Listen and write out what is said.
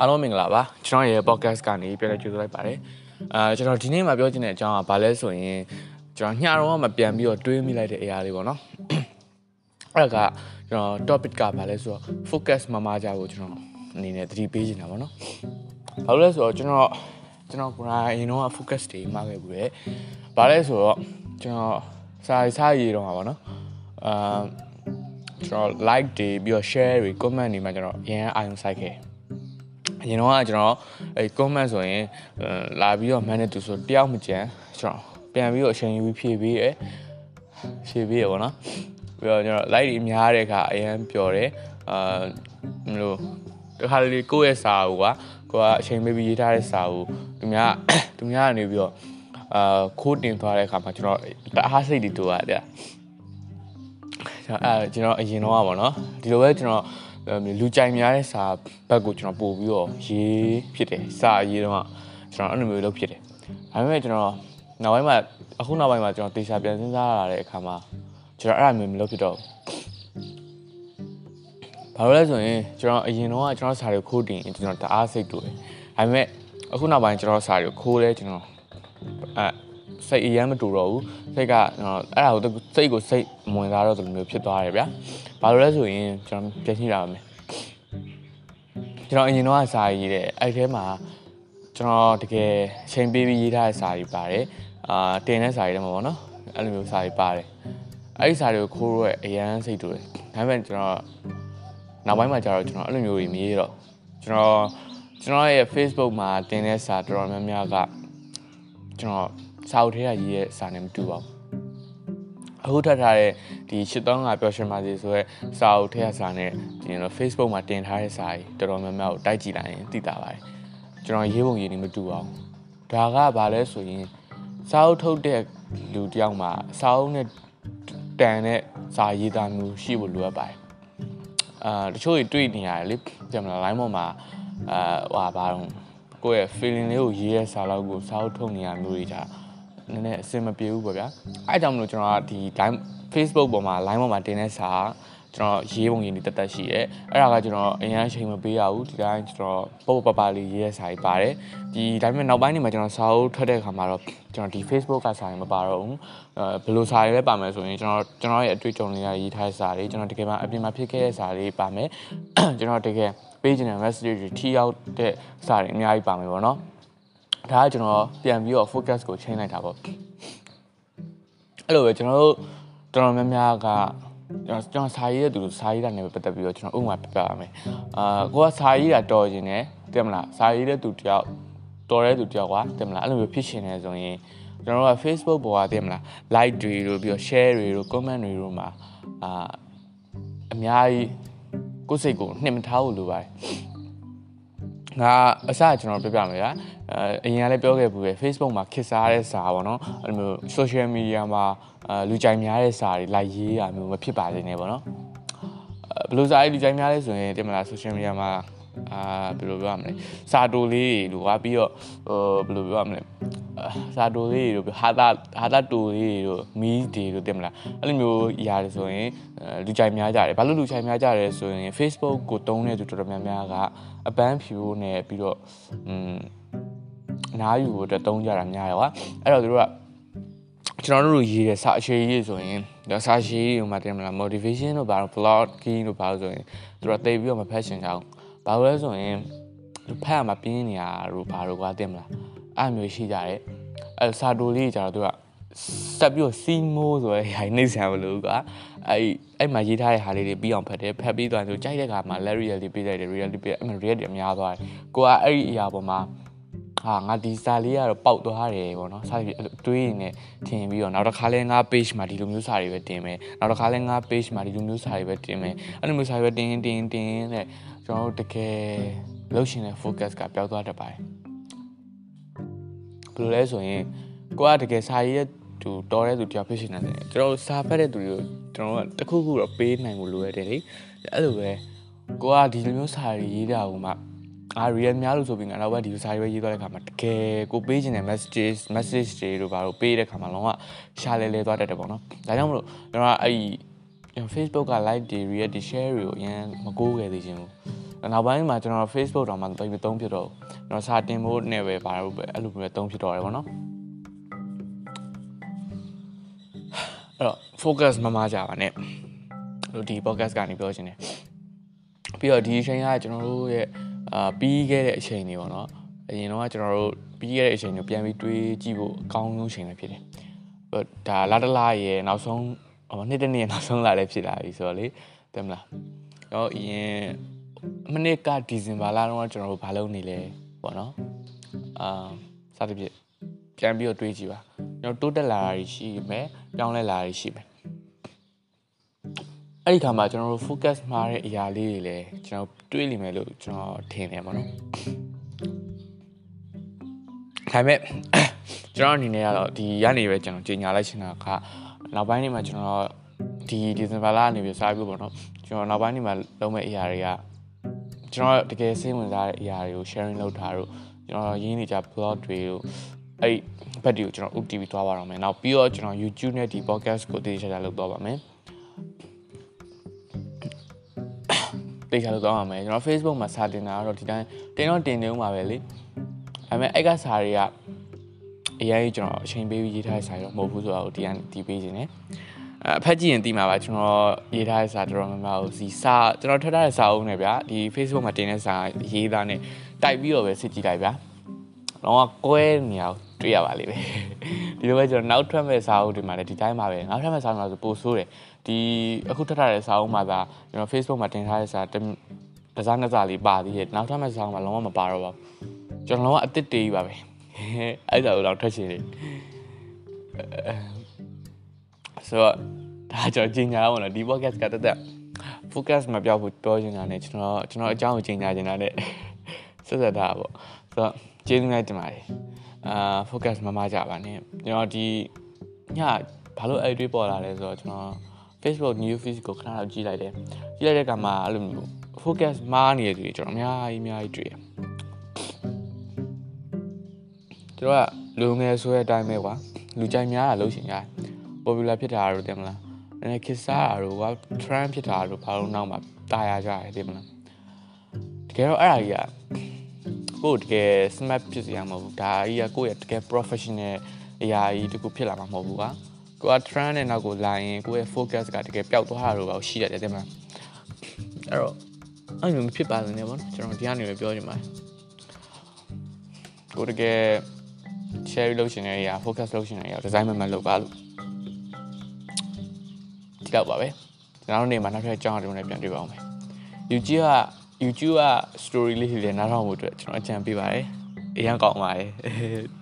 အားလုံးမင်္ဂလာပါကျွန်တော်ရဲ့ podcast ကနေပြန်လည်ကြိုဆိုလိုက်ပါတယ်အာကျွန်တော်ဒီနေ့မှာပြောချင်တဲ့အကြောင်းကဘာလဲဆိုရင်ကျွန်တော်ညတော့မှပြန်ပြီးတော့တွေးမိလိုက်တဲ့အရာလေးပေါ့နော်အဲ့ဒါကကျွန်တော် topic ကဘာလဲဆိုတော့ focus မမကြဖို့ကျွန်တော်အနေနဲ့သတိပေးချင်တာပေါ့နော်ဘာလို့လဲဆိုတော့ကျွန်တော်ကျွန်တော်ကိုယ်တိုင်တော့ focus တွေမှာခဲ့ဘူးလေဘာလဲဆိုတော့ကျွန်တော်စာစာရေးတော့မှာပေါ့နော်အာကျွန်တော် like တွေပြီးတော့ share တွေ comment တွေမှာကျွန်တော်အရင်အာရုံစိုက်ခဲ့ အရင်တော့ကကျွန်တော်အဲ comment ဆိုရင်လာပြီးတော့ man နဲ့သူဆိုတယောက်မကြမ်းကျွန်တော်ပြန်ပြီးတော့အချိန်ယူဖြည့်ပေးရဖြည့်ပေးရပေါ့နော်ပြီးတော့ကျွန်တော် like တွေများတဲ့အခါအရင်ပျော်တယ်အာမလို့တခါလေကိုယ့်ရဲ့စာကိုကကိုကအချိန်ပေးပြီးရေးထားတဲ့စာကိုသူများသူများကနေပြီးတော့အာခိုးတင်သွားတဲ့အခါမှာကျွန်တော်တအားစိတ်တွေတူရတယ်အဲကျွန်တော်အရင်တော့ပါနော်ဒီလိုပဲကျွန်တော် လူကြိုင်များတဲ့စာဘက်ကိုကျွန်တော်ပို့ပြီးတော့ရေးဖြစ်တယ်စာရေးတော့ကျွန်တော်အဲ့လိုမျိုးလုပ်ဖြစ်တယ်ဒါပေမဲ့ကျွန်တော်နောက်ပိုင်းမှာအခုနောက်ပိုင်းမှာကျွန်တော်တေချာပြန်စဉ်းစားရတဲ့အခါမှာကျွန်တော်အဲ့လိုမျိုးမလုပ်ဖြစ်တော့ဘာလို့လဲဆိုရင်ကျွန်တော်အရင်တော့ကျွန်တော်စာတွေခိုးတင်ကျွန်တော်တအားစိတ်တူတယ်ဒါပေမဲ့အခုနောက်ပိုင်းကျွန်တော်စာတွေခိုးလဲကျွန်တော်အဲ စိတ်အရမ်းမတူတော့ဘူးစိတ်ကကျွန်တော်အဲ့ဒါကိုစိတ်ကိုစိတ်မဝင်စားတော့တယ်မျိုးဖြစ်သွားတယ်ဗျာဘာလို့လဲဆိုရင်ကျွန်တော်ပြန်ကြည့်ရအောင်မယ်ကျွန်တော်အရင်တော့စာရေးတယ်အဲ့ထဲမှာကျွန်တော်တကယ်ချိန်ပေးပြီးရေးထားတဲ့စာတွေပါတယ်အာတင်တဲ့စာတွေတည်းမှာပေါ့နော်အဲ့လိုမျိုးစာတွေပါတယ်အဲ့ဒီစာတွေကိုခိုးတော့အရန်စိတ်တူတယ်ဒါပေမဲ့ကျွန်တော်နောက်ပိုင်းမှာကျတော့ကျွန်တော်အဲ့လိုမျိုးတွေမရေးတော့ကျွန်တော်ကျွန်တော်ရဲ့ Facebook မှာတင်တဲ့စာတော်တော်များများကကျွန်တော် စာအုပ်ထဲကရေးတဲ့စာနဲ့မတူပါဘူးအခုထပ်ထားတဲ့ဒီ8300ပျော်ရွှင်ပါစေဆိုရဲစာအုပ်ထဲကစာနဲ့ဒီနော် Facebook မှာတင်ထားတဲ့စာကြီးတော်တော်များများကိုတိုက်ကြည့်လိုက်ရင်သိတာပါတယ်ကျွန်တော်ရေးပုံရေးနေမတူအောင်ဒါကဘာလဲဆိုရင်စာအုပ်ထုတ်တဲ့လူတယောက်မှာစာအုပ်နဲ့တန်တဲ့စာရေးသားမျိုးရှိဖို့လိုအပ်ပါတယ်အာတချို့တွေတွေ့နေရတယ်လေကြမလား line ပေါ်မှာအာဟာဘာတော့ကိုယ့်ရဲ့ feeling လေးကိုရေးရစာလောက်ကိုစာအုပ်ထုတ်နေရမျိုးတွေじゃ နည်းနည်းအဆင်မပြေဘူးပေါ့ဗျာအဲအကြောင်းမလို့ကျွန်တော်ကဒီ line Facebook ပေါ်မှာ line ပေါ်မှာတင်တဲ့စာကျွန်တော်ရေးပုံရင်းတွေတက်တက်ရှိရဲအဲ့ဒါကကျွန်တော်အရင်အချိန်မပေးရဘူးဒီတိုင်းကျွန်တော်ပေါ့ပပလေးရေးရစာကြီးပါတယ်ဒီဒါပေမဲ့နောက်ပိုင်းနေမှာကျွန်တော်စာအုပ်ထွက်တဲ့အခါမှာတော့ကျွန်တော်ဒီ Facebook ကစာရင်မပါတော့ဘူးအဲဘယ်လိုစာတွေလဲပါမယ်ဆိုရင်ကျွန်တော်ကျွန်တော်ရဲ့အတွေ့အကြုံတွေကရေးထားတဲ့စာတွေကျွန်တော်တကယ်မှအပြင်မှာဖြစ်ခဲ့တဲ့စာတွေပါမယ်ကျွန်တော်တကယ်ပေးချင်တဲ့ message တွေထိရောက်တဲ့စာတွေအများကြီးပါမယ်ပေါ့နော် ဒါကကျွန်တော်ပြန်ပြီးတော့ focus ကိုချိန်လိုက်တာပေါ့အဲ့လိုပဲကျွန်တော်တို့တော်တော်များများကကျွန်တော်ကျွန်တော်စာရေးတဲ့သူစာရေးတာနဲ့ပတ်သက်ပြီးတော့ကျွန်တော်ဥပမာပြပြပါမယ်အာကိုကစာရေးတာတော်ခြင်းနဲ့တင်မလားစာရေးတဲ့သူတယောက်တော်တဲ့သူတယောက်ကတင်မလားအဲ့လိုမျိုးဖြစ်ရှင်နေဆိုရင်ကျွန်တော်တို့က Facebook ပေါ်ကတင်မလား like တွေတို့ပြီးတော့ share တွေတို့ comment တွေတို့မှာအာအများကြီးကိုယ်စိတ်ကိုနှိမထားဖို့လိုပါတယ် ငါအစကျွန်တော်ပြပြမယ်ဗျာအဲအရင်ကလည်းပြောခဲ့ဘူးပဲ Facebook မှာခစ်စားတဲ့စာပေါ့နော်အဲ့လိုမျိုး social media မှာအဲလူကြိုင်များတဲ့စာတွေလိုက်ရေးရမျိုးမဖြစ်ပါစေနဲ့ပေါ့နော်ဘယ်လိုစာရေးလူကြိုင်များလဲဆိုရင်တင်မလား social media မှာ အာဘယ်လိုပြောရမလဲစာတိုလေးတွေလို့ဟာပြီးတော့ဟိုဘယ်လိုပြောရမလဲစာတိုလေးတွေတို့ဟာတာဟာတာတိုလေးတွေတို့မီးတွေတို့တင်မလားအဲ့လိုမျိုးຢာတယ်ဆိုရင်လူကြိုင်များကြတယ်ဘာလို့လူကြိုင်များကြတယ်ဆိုရင် Facebook ကိုတုံးတဲ့သူတော်တော်များများကအပန်းဖြူနဲ့ပြီးတော့อืมနားယူဖို့အတွက်တုံးကြတာများရွာအဲ့တော့သူတို့ကကျွန်တော်တို့ရေးတဲ့စာအခြေရေးဆိုရင်ဒါစာရှိတွေမှာတင်မလား motivation တို့ဘာလို့ blogging တို့ဘာလို့ဆိုရင်သူတို့တိတ်ပြီးတော့မဖက်ရှင်ကြအောင် ဘာလို့လဲဆိုရင်ဖက်ရမှာပြင်းနေရတို့ဘာလို့ကွာတင်မလားအဲ့မျိုးရှိကြတယ်အဲ့စာတိုလေးကြတော့သူကဆက်ပြီးတော့စီမိုးဆိုရဲဟာနေဆံမလို့ကွာအဲ့အဲ့မှာရေးထားတဲ့ဟာလေးတွေပြီးအောင်ဖတ်တယ်ဖတ်ပြီးသွားဆိုကြိုက်တဲ့ခါမှာ let reality ပေးလိုက်တယ် reality ပေးအမှ reality အများသွားတယ်ကိုကအဲ့ဒီအရာပေါ်မှာဟာငါဒီစာလေးကတော့ပေါက်သွားတယ်ပေါ့နော်စာပြီးတွေးနေထင်ပြီးတော့နောက်တစ်ခါလဲငါ page မှာဒီလိုမျိုးစာတွေပဲတင်မယ်နောက်တစ်ခါလဲငါ page မှာဒီလိုမျိုးစာတွေပဲတင်မယ်အဲ့လိုမျိုးစာတွေပဲတင်တင်တင်တဲ့ ကျွန်တော်တို့တကယ်လှုပ်ရှင်တဲ့ focus ကပျောက်သွားတတ်ပါတယ်ဘယ်လိုလဲဆိုရင်ကိုကတကယ်စာရေးတဲ့သူတော်တဲ့သူတယောက်ဖြစ်ရှင်နေတယ်ကျွန်တော်စာဖတ်တဲ့သူတွေကိုကျွန်တော်ကတခုခုတော့ပေးနိုင်ဖို့လိုရတယ်လေအဲ့လိုပဲကိုကဒီလိုမျိုးစာရေးတာကိုမှအာ real များလို့ဆိုပြီးငါတော့ပဲဒီစာရေးပဲရေးသွားတဲ့ခါမှာတကယ်ကိုပေးခြင်းတဲ့ messages message တွေတို့ဘာလို့ပေးတဲ့ခါမှာလုံးဝရှာလဲလဲသွားတတ်တယ်ပေါ့နော်ဒါကြောင့်မလို့ကျွန်တော်ကအဲ့ဒီ Facebook က like တွေ react တွေ share တွေကိုအရင်မကိုးခဲ့သေးခြင်းဘူးနောက်ပိုင်းမှာကျွန်တော် Facebook တော့မှတိတ်မသုံးဖြစ်တော့ဘူးကျွန်တော်စာတင်ဖို့နဲ့ပဲပါတော့ပဲအဲ့လိုပဲသုံးဖြစ်တော့တယ်ပေါ့နော်အဲ့တော့ focus မမကြပါနဲ့လို့ဒီ podcast ကနေပြောချင်တယ်ပြီးတော့ဒီအချိန်ကကျွန်တော်တို့ရဲ့အာပြီးခဲ့တဲ့အချိန်တွေပေါ့နော်အရင်တော့ကျွန်တော်တို့ပြီးခဲ့တဲ့အချိန်တွေပြန်ပြီးတွေးကြည့်ဖို့အကောင်းဆုံးအချိန်ပဲဖြစ်တယ်ဒါလာတလားရဲ့နောက်ဆုံး ဟိုနှစ်တနေ့နောက်ဆုံးလာလည်းဖြစ်လာပြီဆိုတော့လေတယ်မလားတော့အရင်မနစ်ကဒီဇင်ဘာလတော့ကျွန်တော်တို့ဘာလုပ်နေလဲပေါ့နော်အာစသဖြင့်ပြန်ပြီးတော့တွေးကြည့်ပါကျွန်တော်တိုးတက်လာတာရှိမယ်ပြောင်းလဲလာတာရှိမယ်အဲ့ဒီခါမှာကျွန်တော်တို့ focus မှားတဲ့အရာလေးတွေလည်းကျွန်တော်တွေးလိမ့်မယ်လို့ကျွန်တော်ထင်တယ်ပေါ့နော်ဒါပေမဲ့ကျွန်တော်အနေနဲ့ကတော့ဒီရနေပဲကျွန်တော်ကြီးညာလိုက်ချင်တာက နောက်ပိုင်းနေမှာကျွန်တော်ဒီဒီဇင်ဘာလကနေပြီးစားပြီးပေါ့နော်ကျွန်တော်နောက်ပိုင်းနေမှာလုံးမဲ့အရာတွေကကျွန်တော်တကယ်စိတ်ဝင်စားတဲ့အရာတွေကို sharing လုပ်တာတို့ကျွန်တော်ရင်းနေကြ blog တွေတို့အဲ့ဘက်တွေကိုကျွန်တော် UTV သွားပါတော့မယ်နောက်ပြီးတော့ကျွန်တော် YouTube နဲ့ဒီ podcast ကိုတည်တည်ချာချာလုပ်သွားပါမယ်တေချာလုပ်သွားပါမယ်ကျွန်တော် Facebook မှာစာတင်တာကတော့ဒီတိုင်းတင်တော့တင်နေဦးမှာပဲလေဒါပေမဲ့အဲ့ကစာတွေက အရင်ကျွန်တော်အချိန်ပေးပြီးရေးထားတဲ့စာတွေတော့မဟုတ်ဘူးဆိုတော့ဒီကဒီပေးခြင်းနဲ့အဖက်ကြည့်ရင်သိမှာပါကျွန်တော်ရေးထားတဲ့စာတော်တော်များများကိုစီစာကျွန်တော်ထွက်ထားတဲ့စာအုပ်နဲ့ဗျာဒီ Facebook မှာတင်တဲ့စာရေးသားနဲ့တိုက်ပြီးတော့ပဲစစ်ကြည့်လိုက်ဗျာတော့ကွဲနေအောင်တွေ့ရပါလိမ့်မယ်ဒီလိုပဲကျွန်တော်နောက်ထွက်မဲ့စာအုပ်တွေမှာလည်းဒီတိုင်းပါပဲနောက်ထွက်မဲ့စာအုပ်မှာဆိုပို့ဆိုးတယ်ဒီအခုထွက်ထားတဲ့စာအုပ်မှာသာကျွန်တော် Facebook မှာတင်ထားတဲ့စာတစားနှစ်စာလေးပါသေးတယ်နောက်ထွက်မဲ့စာအုပ်မှာလုံးဝမပါတော့ပါဘူးကျွန်တော်လုံးဝအစ်စ်တေးကြီးပါပဲ အဲ့ဒါကိုတော့ထွက်ချင်တယ်ဆိုတော့ဒါကြောင့်ကြီးညာတော့နော်ဒီ podcast ကတသက် focus မပြောက်ဘူးပြောချင်တာနဲ့ကျွန်တော်ကျွန်တော်အကြောင်းကိုကြီးညာချင်တာနဲ့ဆက်ဆက်တာပေါ့ဆိုတော့ကျေးဇူးများတင်ပါတယ်အာ focus မမကြပါနဲ့ကျွန်တော်ဒီညဘာလို့အဲ့တွေးပေါ်လာလဲဆိုတော့ကျွန်တော် Facebook new feed ကိုခဏလောက်ကြည့်လိုက်တယ်ကြည့်လိုက်တဲ့အခါမှာအဲ့လိုမျိုး focus မားနေတဲ့သူတွေကျွန်တော်အများကြီးအများကြီးတွေ့တယ် သူတို့ကလူငယ်ဆိုတဲ့အတိုင်းပဲကွာလူကြိုက်များတာလို့ရှင်ရတယ် popular ဖြစ်တာတို့တင်မလားနည်းနည်းခစ်စားတာတို့က trend ဖြစ်တာတို့ဘာလို့နောက်မှာတာယာကြရတယ်တင်မလားတကယ်တော့အဲ့ဒါကြီးကကိုယ်တကယ် smart ဖြစ်စီရမှာမဟုတ်ဘူးဒါကြီးကကိုယ့်ရဲ့တကယ် professional အရာကြီးတခုဖြစ်လာမှာမဟုတ်ဘူးကွာကိုက trend နဲ့နောက်ကိုလာရင်ကိုယ့်ရဲ့ focus ကတကယ်ပျောက်သွားတာတို့ပါရှိရတယ်တင်မလားအဲ့တော့အဲ့လိုမဖြစ်ပါနဲ့ပေါ့နော်ကျွန်တော်ဒီကနေပဲပြောချင်ပါတယ်ကိုတကယ် share လုပ်ရှင်တဲ့အရာ focus လုပ်ရှင်တဲ့အရာ design မှန်မှန်လုပ်ပါလို့ဒီတော့ပါပဲကျွန်တော်တို့နေမှာနောက်ထပ်အကြောင်းအရာတွေနဲ့ပြန်တွေ့ပါအောင်မယ် YouTube က YouTube က story လေးတွေလည်းနားထောင်ဖို့အတွက်ကျွန်တော်အကြံပေးပါတယ်အရင်ကောင်းပါတယ်